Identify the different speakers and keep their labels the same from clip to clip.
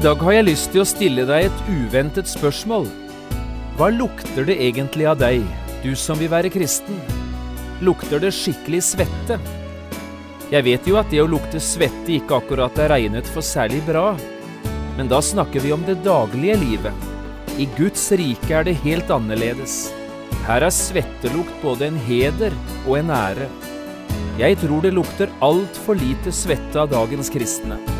Speaker 1: I dag har jeg lyst til å stille deg et uventet spørsmål. Hva lukter det egentlig av deg, du som vil være kristen? Lukter det skikkelig svette? Jeg vet jo at det å lukte svette ikke akkurat er regnet for særlig bra, men da snakker vi om det daglige livet. I Guds rike er det helt annerledes. Her er svettelukt både en heder og en ære. Jeg tror det lukter altfor lite svette av dagens kristne.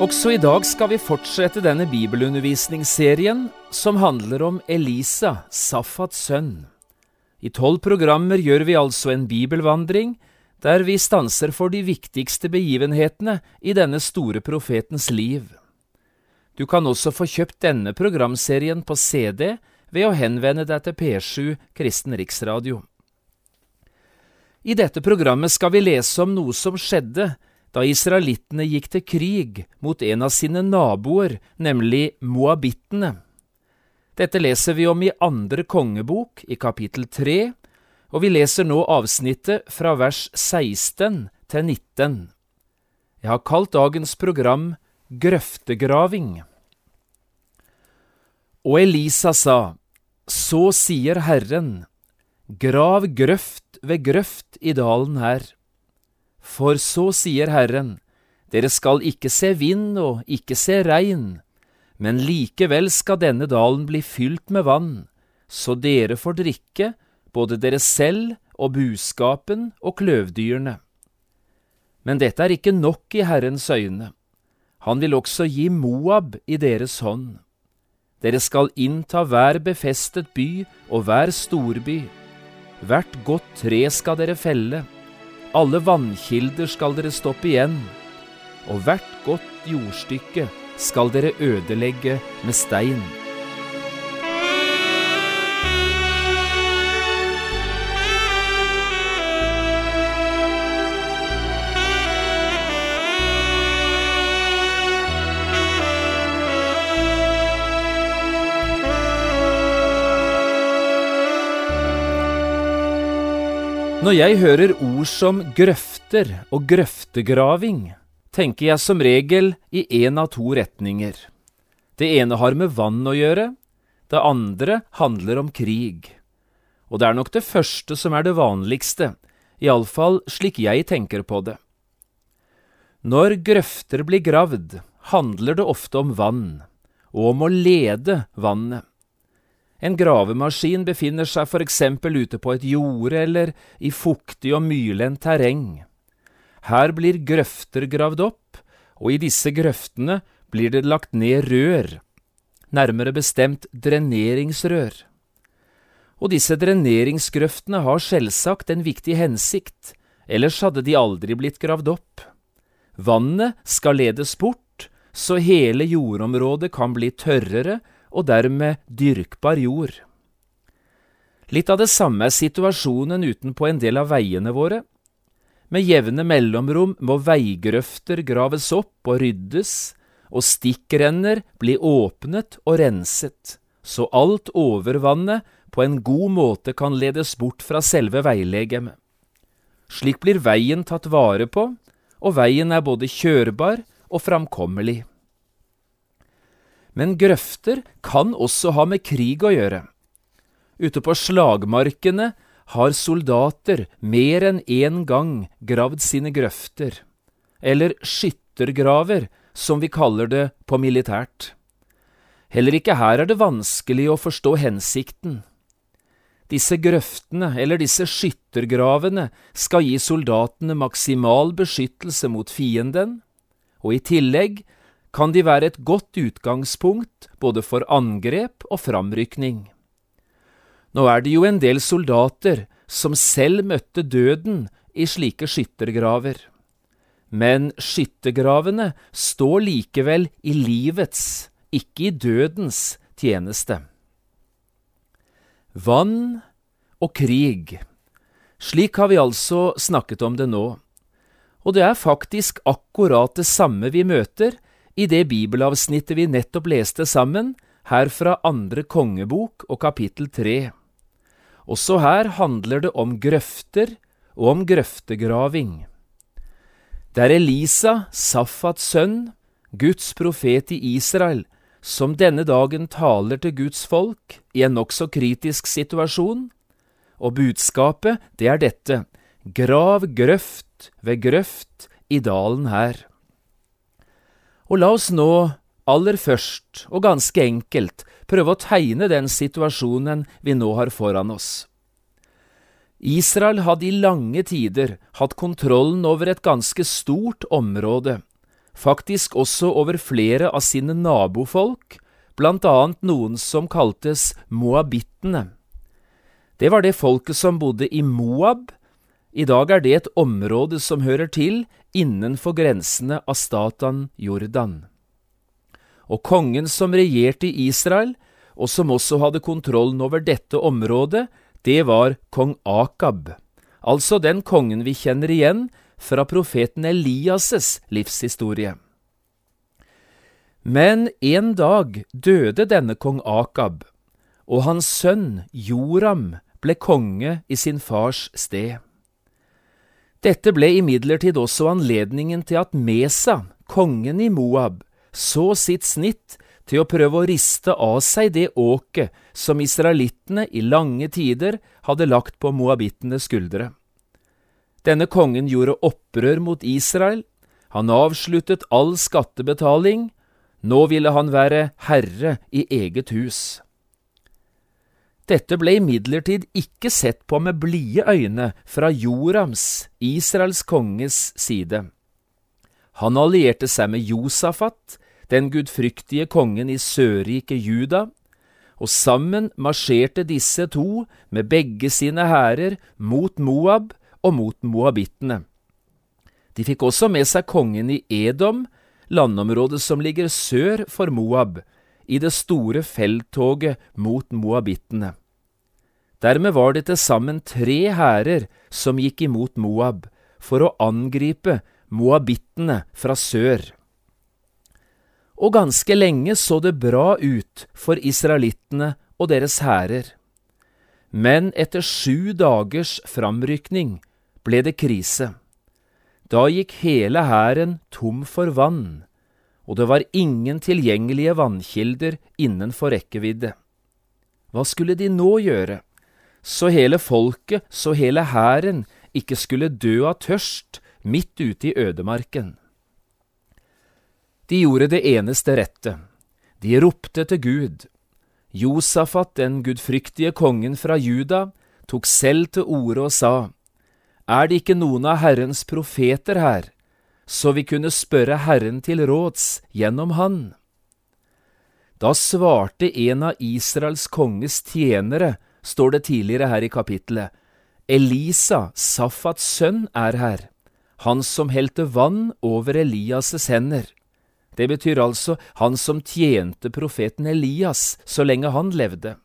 Speaker 1: Også i dag skal vi fortsette denne bibelundervisningsserien som handler om Elisa, Safats sønn. I tolv programmer gjør vi altså en bibelvandring der vi stanser for de viktigste begivenhetene i denne store profetens liv. Du kan også få kjøpt denne programserien på CD ved å henvende deg til P7 Kristen Riksradio. I dette programmet skal vi lese om noe som skjedde da israelittene gikk til krig mot en av sine naboer, nemlig moabittene. Dette leser vi om i andre kongebok, i kapittel 3, og vi leser nå avsnittet fra vers 16 til 19. Jeg har kalt dagens program Grøftegraving. Og Elisa sa, Så sier Herren, grav grøft ved grøft i dalen her. For så sier Herren, dere skal ikke se vind og ikke se regn, men likevel skal denne dalen bli fylt med vann, så dere får drikke, både dere selv og buskapen og kløvdyrene. Men dette er ikke nok i Herrens øyne. Han vil også gi Moab i deres hånd. Dere skal innta hver befestet by og hver storby. Hvert godt tre skal dere felle alle vannkilder skal dere stoppe igjen, og hvert godt jordstykke skal dere ødelegge med stein. Når jeg hører ord som grøfter og grøftegraving, tenker jeg som regel i én av to retninger. Det ene har med vann å gjøre, det andre handler om krig. Og det er nok det første som er det vanligste, iallfall slik jeg tenker på det. Når grøfter blir gravd, handler det ofte om vann, og om å lede vannet. En gravemaskin befinner seg for eksempel ute på et jorde eller i fuktig og myrlendt terreng. Her blir grøfter gravd opp, og i disse grøftene blir det lagt ned rør, nærmere bestemt dreneringsrør. Og disse dreneringsgrøftene har selvsagt en viktig hensikt, ellers hadde de aldri blitt gravd opp. Vannet skal ledes bort, så hele jordområdet kan bli tørrere og dermed dyrkbar jord. Litt av det samme er situasjonen utenpå en del av veiene våre. Med jevne mellomrom må veigrøfter graves opp og ryddes, og stikkrenner blir åpnet og renset, så alt overvannet på en god måte kan ledes bort fra selve veilegemet. Slik blir veien tatt vare på, og veien er både kjørbar og framkommelig. Men grøfter kan også ha med krig å gjøre. Ute på slagmarkene har soldater mer enn én gang gravd sine grøfter, eller skyttergraver, som vi kaller det på militært. Heller ikke her er det vanskelig å forstå hensikten. Disse grøftene, eller disse skyttergravene, skal gi soldatene maksimal beskyttelse mot fienden, og i tillegg kan de være et godt utgangspunkt både for angrep og framrykning. Nå er det jo en del soldater som selv møtte døden i slike skyttergraver, men skyttergravene står likevel i livets, ikke i dødens, tjeneste. Vann og krig. Slik har vi altså snakket om det nå, og det er faktisk akkurat det samme vi møter i det bibelavsnittet vi nettopp leste sammen, her fra andre kongebok og kapittel tre. Også her handler det om grøfter og om grøftegraving. Det er Elisa, Safats sønn, Guds profet i Israel, som denne dagen taler til Guds folk i en nokså kritisk situasjon, og budskapet, det er dette, grav grøft ved grøft i dalen her. Og la oss nå aller først, og ganske enkelt, prøve å tegne den situasjonen vi nå har foran oss. Israel hadde i lange tider hatt kontrollen over et ganske stort område, faktisk også over flere av sine nabofolk, blant annet noen som kaltes moabittene. Det var det folket som bodde i Moab. I dag er det et område som hører til innenfor grensene av Statan Jordan. Og kongen som regjerte i Israel, og som også hadde kontrollen over dette området, det var kong Akab, altså den kongen vi kjenner igjen fra profeten Elias' livshistorie. Men en dag døde denne kong Akab, og hans sønn Joram ble konge i sin fars sted. Dette ble imidlertid også anledningen til at Mesa, kongen i Moab, så sitt snitt til å prøve å riste av seg det åket som israelittene i lange tider hadde lagt på moabittenes skuldre. Denne kongen gjorde opprør mot Israel, han avsluttet all skattebetaling, nå ville han være herre i eget hus. Dette ble imidlertid ikke sett på med blide øyne fra Jorams, Israels konges side. Han allierte seg med Josafat, den gudfryktige kongen i Sørriket Juda, og sammen marsjerte disse to med begge sine hærer mot Moab og mot moabittene. De fikk også med seg kongen i Edom, landområdet som ligger sør for Moab, i det store felttoget mot moabittene. Dermed var det til sammen tre hærer som gikk imot Moab, for å angripe moabittene fra sør og ganske lenge så det bra ut for israelittene og deres hærer. Men etter sju dagers framrykning ble det krise. Da gikk hele hæren tom for vann, og det var ingen tilgjengelige vannkilder innenfor rekkevidde. Hva skulle de nå gjøre, så hele folket, så hele hæren, ikke skulle dø av tørst midt ute i ødemarken? De gjorde det eneste rette. De ropte til Gud. Josafat, den gudfryktige kongen fra Juda, tok selv til orde og sa, Er det ikke noen av Herrens profeter her, så vi kunne spørre Herren til råds gjennom han? Da svarte en av Israels konges tjenere, står det tidligere her i kapittelet, Elisa, Safats sønn, er her, han som helte vann over Elias' hender. Det betyr altså han som tjente profeten Elias så lenge han levde.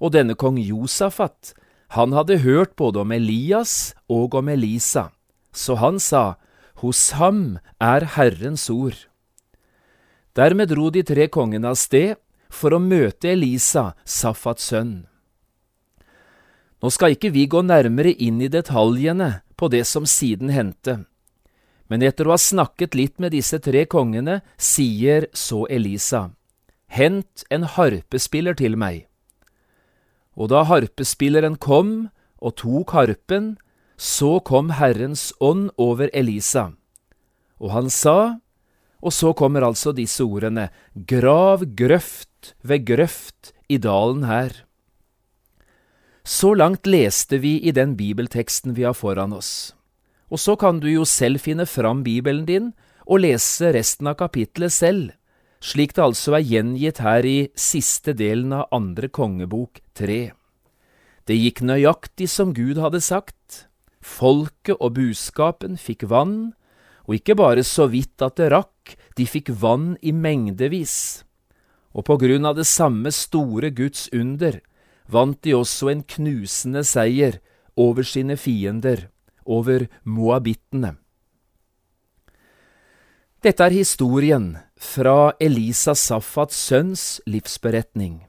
Speaker 1: Og denne kong Josafat, han hadde hørt både om Elias og om Elisa, så han sa, Hos ham er Herrens ord. Dermed dro de tre kongene av sted for å møte Elisa, Safats sønn. Nå skal ikke vi gå nærmere inn i detaljene på det som siden hendte, men etter å ha snakket litt med disse tre kongene, sier så Elisa, Hent en harpespiller til meg. Og da harpespilleren kom og tok harpen, så kom Herrens ånd over Elisa. Og han sa, og så kommer altså disse ordene, Grav grøft ved grøft i dalen her. Så langt leste vi i den bibelteksten vi har foran oss. Og så kan du jo selv finne fram Bibelen din og lese resten av kapittelet selv, slik det altså er gjengitt her i siste delen av andre kongebok tre. Det gikk nøyaktig som Gud hadde sagt. Folket og buskapen fikk vann, og ikke bare så vidt at det rakk, de fikk vann i mengdevis. Og på grunn av det samme store Guds under vant de også en knusende seier over sine fiender, over moabittene. Dette er historien fra Elisa Safats sønns livsberetning.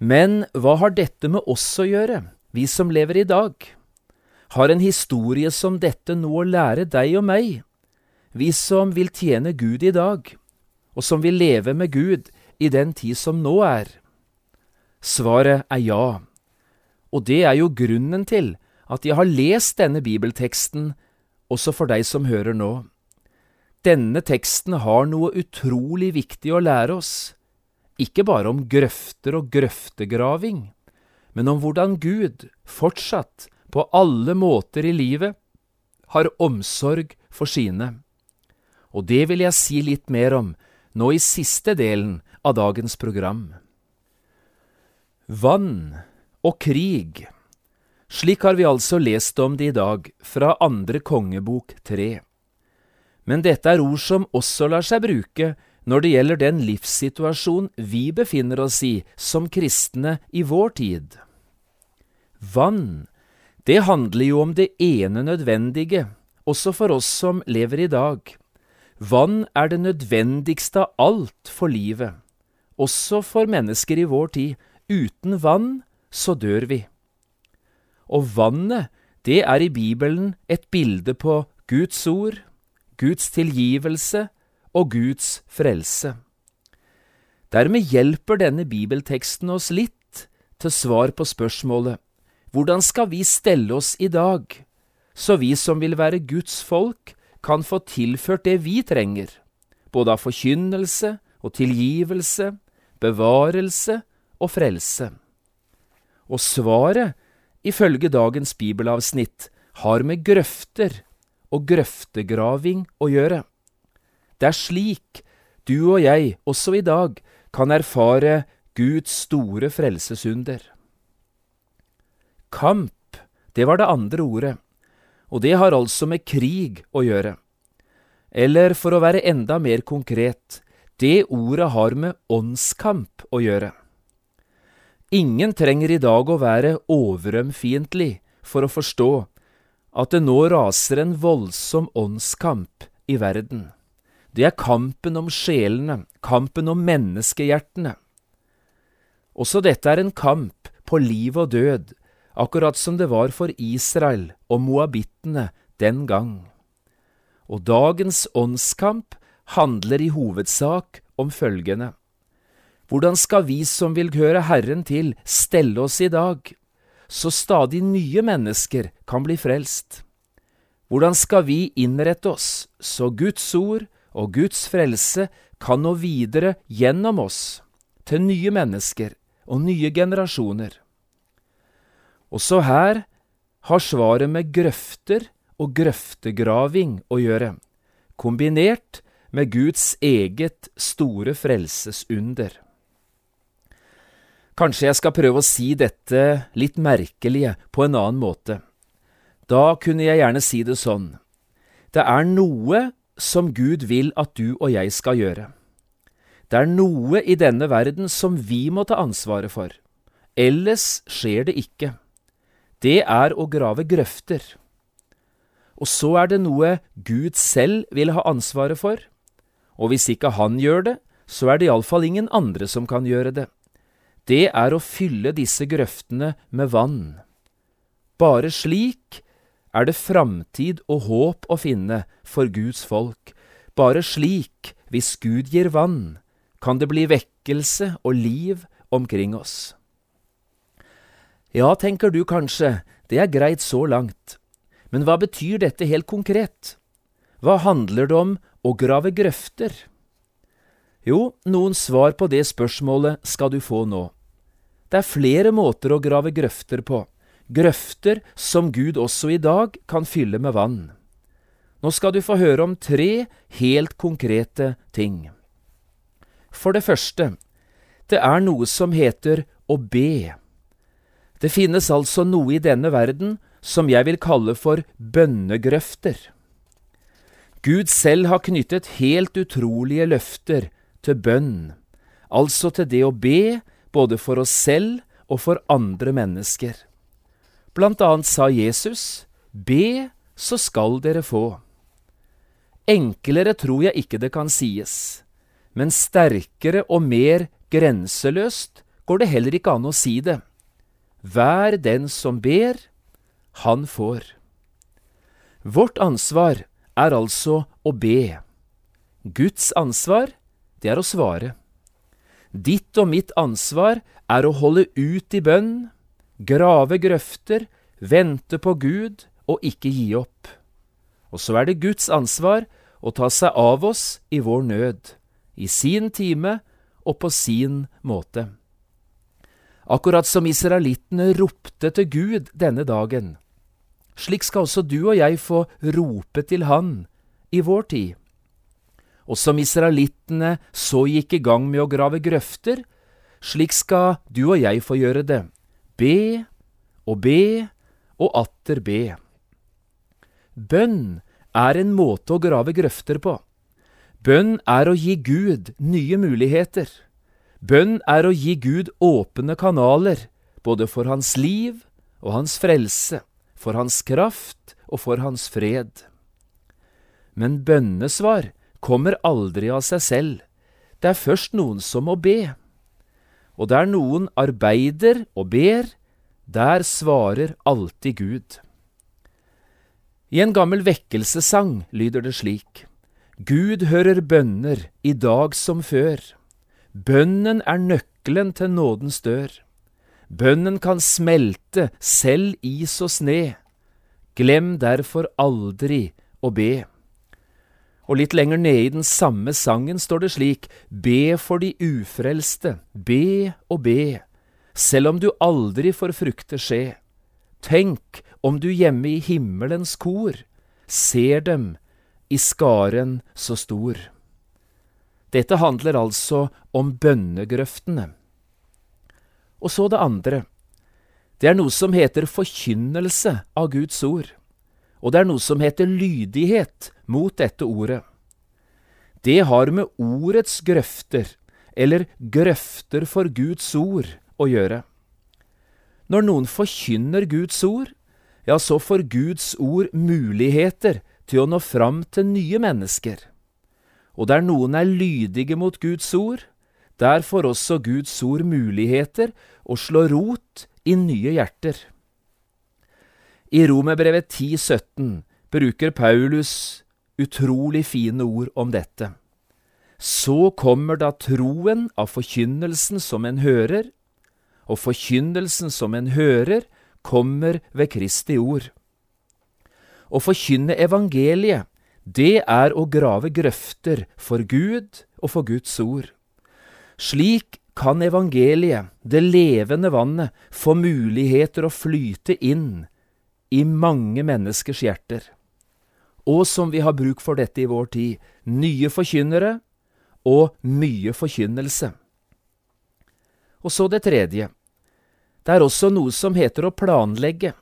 Speaker 1: Men hva har dette med oss å gjøre, vi som lever i dag? Har en historie som dette noe å lære deg og meg, vi som vil tjene Gud i dag, og som vil leve med Gud i den tid som nå er? Svaret er ja, og det er jo grunnen til at jeg har lest denne bibelteksten også for deg som hører nå. Denne teksten har noe utrolig viktig å lære oss, ikke bare om grøfter og grøftegraving, men om hvordan Gud fortsatt, på alle måter i livet, har omsorg for sine. Og det vil jeg si litt mer om nå i siste delen av dagens program. Vann og krig. Slik har vi altså lest om det i dag, fra andre kongebok tre. Men dette er ord som også lar seg bruke når det gjelder den livssituasjon vi befinner oss i som kristne i vår tid. Vann, det handler jo om det ene nødvendige, også for oss som lever i dag. Vann er det nødvendigste av alt for livet, også for mennesker i vår tid. Uten vann så dør vi. Og vannet, det er i Bibelen et bilde på Guds ord, Guds tilgivelse og Guds frelse. Dermed hjelper denne bibelteksten oss litt til svar på spørsmålet hvordan skal vi stelle oss i dag, så vi som vil være Guds folk, kan få tilført det vi trenger, både av forkynnelse og tilgivelse, bevarelse og frelse. Og svaret, ifølge dagens bibelavsnitt, har med grøfter og grøftegraving å gjøre. Det er slik du og jeg også i dag kan erfare Guds store frelsesunder. Kamp, det var det andre ordet, og det har altså med krig å gjøre. Eller for å være enda mer konkret, det ordet har med åndskamp å gjøre. Ingen trenger i dag å være overømfiendtlig for å forstå at det nå raser en voldsom åndskamp i verden. Det er kampen om sjelene, kampen om menneskehjertene. Også dette er en kamp på liv og død, akkurat som det var for Israel og moabittene den gang. Og dagens åndskamp handler i hovedsak om følgende. Hvordan skal vi som vil høre Herren til, stelle oss i dag? så stadig nye mennesker kan bli frelst? Hvordan skal vi innrette oss så Guds ord og Guds frelse kan nå videre gjennom oss til nye mennesker og nye generasjoner? Også her har svaret med grøfter og grøftegraving å gjøre, kombinert med Guds eget store frelsesunder. Kanskje jeg skal prøve å si dette litt merkelige på en annen måte. Da kunne jeg gjerne si det sånn. Det er noe som Gud vil at du og jeg skal gjøre. Det er noe i denne verden som vi må ta ansvaret for. Ellers skjer det ikke. Det er å grave grøfter. Og så er det noe Gud selv vil ha ansvaret for. Og hvis ikke han gjør det, så er det iallfall ingen andre som kan gjøre det det er å fylle disse grøftene med vann. Bare slik er det framtid og håp å finne for Guds folk. Bare slik, hvis Gud gir vann, kan det bli vekkelse og liv omkring oss. Ja, tenker du kanskje, det er greit så langt, men hva betyr dette helt konkret? Hva handler det om å grave grøfter? Jo, noen svar på det spørsmålet skal du få nå. Det er flere måter å grave grøfter på, grøfter som Gud også i dag kan fylle med vann. Nå skal du få høre om tre helt konkrete ting. For det første, det er noe som heter å be. Det finnes altså noe i denne verden som jeg vil kalle for bønnegrøfter. Gud selv har knyttet helt utrolige løfter til bønn, altså til det å be både for oss selv og for andre mennesker. Blant annet sa Jesus, Be, så skal dere få. Enklere tror jeg ikke det kan sies, men sterkere og mer grenseløst går det heller ikke an å si det. Vær den som ber, han får. Vårt ansvar er altså å be. Guds ansvar, det er å svare. Ditt og mitt ansvar er å holde ut i bønn, grave grøfter, vente på Gud og ikke gi opp. Og så er det Guds ansvar å ta seg av oss i vår nød, i sin time og på sin måte. Akkurat som israelittene ropte til Gud denne dagen, slik skal også du og jeg få rope til Han i vår tid. Og som israelittene så gikk i gang med å grave grøfter, slik skal du og jeg få gjøre det. Be og be og atter be. Bønn er en måte å grave grøfter på. Bønn er å gi Gud nye muligheter. Bønn er å gi Gud åpne kanaler, både for hans liv og hans frelse, for hans kraft og for hans fred. Men bønnesvar kommer aldri av seg selv, det er først noen som må be. Og der noen arbeider og ber, der svarer alltid Gud. I en gammel vekkelsessang lyder det slik. Gud hører bønner i dag som før. Bønnen er nøkkelen til nådens dør. Bønnen kan smelte selv is og sne. Glem derfor aldri å be. Og litt lenger nede i den samme sangen står det slik, Be for de ufrelste, be og be, selv om du aldri får frukter skje. Tenk om du hjemme i himmelens kor ser dem i skaren så stor. Dette handler altså om bønnegrøftene. Og så det andre. Det er noe som heter forkynnelse av Guds ord og det er noe som heter lydighet mot dette ordet. Det har med ordets grøfter, eller grøfter for Guds ord, å gjøre. Når noen forkynner Guds ord, ja, så får Guds ord muligheter til å nå fram til nye mennesker. Og der noen er lydige mot Guds ord, der får også Guds ord muligheter å slå rot i nye hjerter. I Romerbrevet 10,17 bruker Paulus utrolig fine ord om dette. Så kommer da troen av forkynnelsen som en hører, og forkynnelsen som en hører, kommer ved Kristi ord. Å forkynne evangeliet, det er å grave grøfter for Gud og for Guds ord. Slik kan evangeliet, det levende vannet, få muligheter å flyte inn i mange menneskers hjerter. Og som vi har bruk for dette i vår tid, nye forkynnere og mye forkynnelse. Og så det tredje. Det er også noe som heter å planlegge.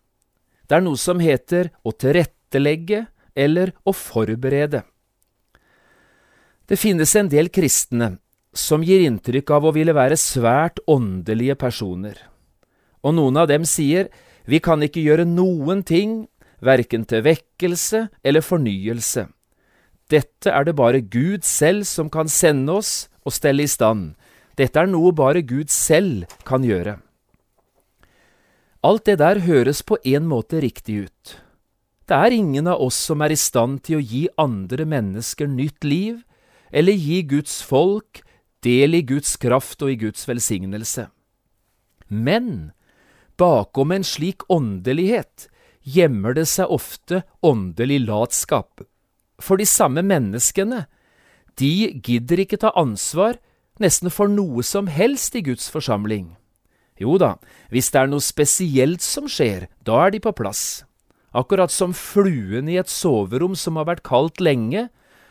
Speaker 1: Det er noe som heter å tilrettelegge eller å forberede. Det finnes en del kristne som gir inntrykk av å ville være svært åndelige personer, og noen av dem sier vi kan ikke gjøre noen ting, verken til vekkelse eller fornyelse. Dette er det bare Gud selv som kan sende oss og stelle i stand. Dette er noe bare Gud selv kan gjøre. Alt det der høres på en måte riktig ut. Det er ingen av oss som er i stand til å gi andre mennesker nytt liv, eller gi Guds folk del i Guds kraft og i Guds velsignelse. Men Bakom en slik åndelighet gjemmer det seg ofte åndelig latskap. For de samme menneskene, de gidder ikke ta ansvar nesten for noe som helst i Guds forsamling. Jo da, hvis det er noe spesielt som skjer, da er de på plass. Akkurat som fluen i et soverom som har vært kaldt lenge,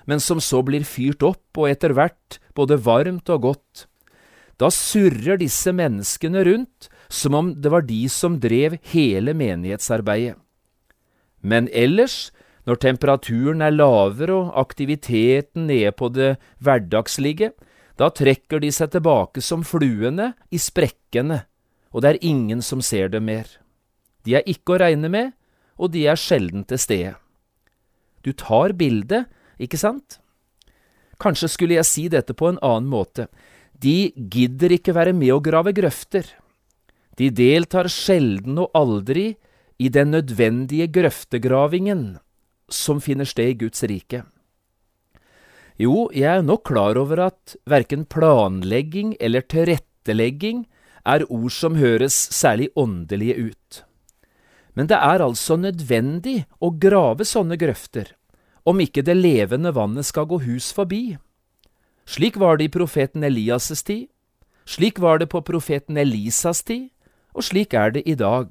Speaker 1: men som så blir fyrt opp og etter hvert både varmt og godt. Da surrer disse menneskene rundt som om det var de som drev hele menighetsarbeidet. Men ellers, når temperaturen er lavere og aktiviteten nede på det hverdagslige, da trekker de seg tilbake som fluene i sprekkene, og det er ingen som ser dem mer. De er ikke å regne med, og de er sjelden til stede. Du tar bildet, ikke sant? Kanskje skulle jeg si dette på en annen måte. De gidder ikke være med å grave grøfter. De deltar sjelden og aldri i den nødvendige grøftegravingen som finner sted i Guds rike. Jo, jeg er nok klar over at verken planlegging eller tilrettelegging er ord som høres særlig åndelige ut. Men det er altså nødvendig å grave sånne grøfter, om ikke det levende vannet skal gå hus forbi. Slik var det i profeten Elias' tid, slik var det på profeten Elisas tid, og slik er det i dag.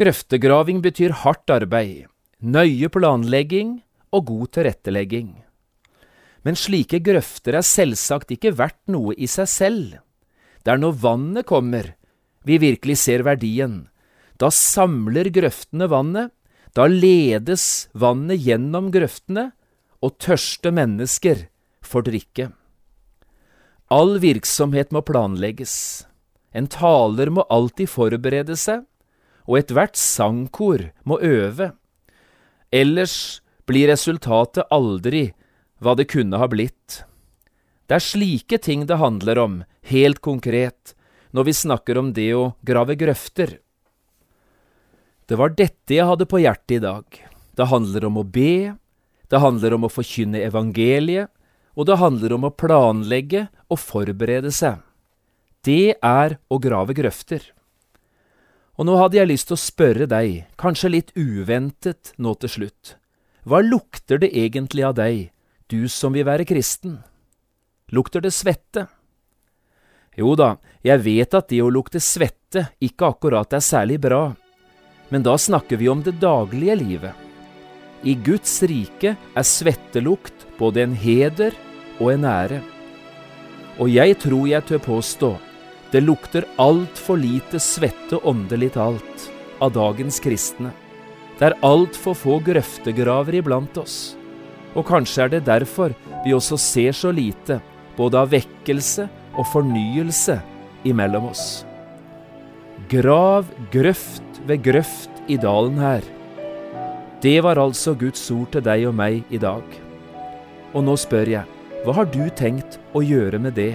Speaker 1: Grøftegraving betyr hardt arbeid, nøye planlegging og god tilrettelegging. Men slike grøfter er selvsagt ikke verdt noe i seg selv. Det er når vannet kommer, vi virkelig ser verdien. Da samler grøftene vannet, da ledes vannet gjennom grøftene, og tørste mennesker får drikke. All virksomhet må planlegges. En taler må alltid forberede seg, og ethvert sangkor må øve. Ellers blir resultatet aldri hva det kunne ha blitt. Det er slike ting det handler om, helt konkret, når vi snakker om det å grave grøfter. Det var dette jeg hadde på hjertet i dag. Det handler om å be, det handler om å forkynne evangeliet, og det handler om å planlegge og forberede seg. Det er å grave grøfter. Og nå hadde jeg lyst til å spørre deg, kanskje litt uventet nå til slutt, hva lukter det egentlig av deg, du som vil være kristen? Lukter det svette? Jo da, jeg vet at det å lukte svette ikke akkurat er særlig bra, men da snakker vi om det daglige livet. I Guds rike er svettelukt både en heder og en ære. Og jeg tror jeg tør påstå det lukter altfor lite svette åndelig talt av dagens kristne. Det er altfor få grøftegraver iblant oss. Og kanskje er det derfor vi også ser så lite, både av vekkelse og fornyelse imellom oss. Grav grøft ved grøft i dalen her. Det var altså Guds ord til deg og meg i dag. Og nå spør jeg, hva har du tenkt å gjøre med det?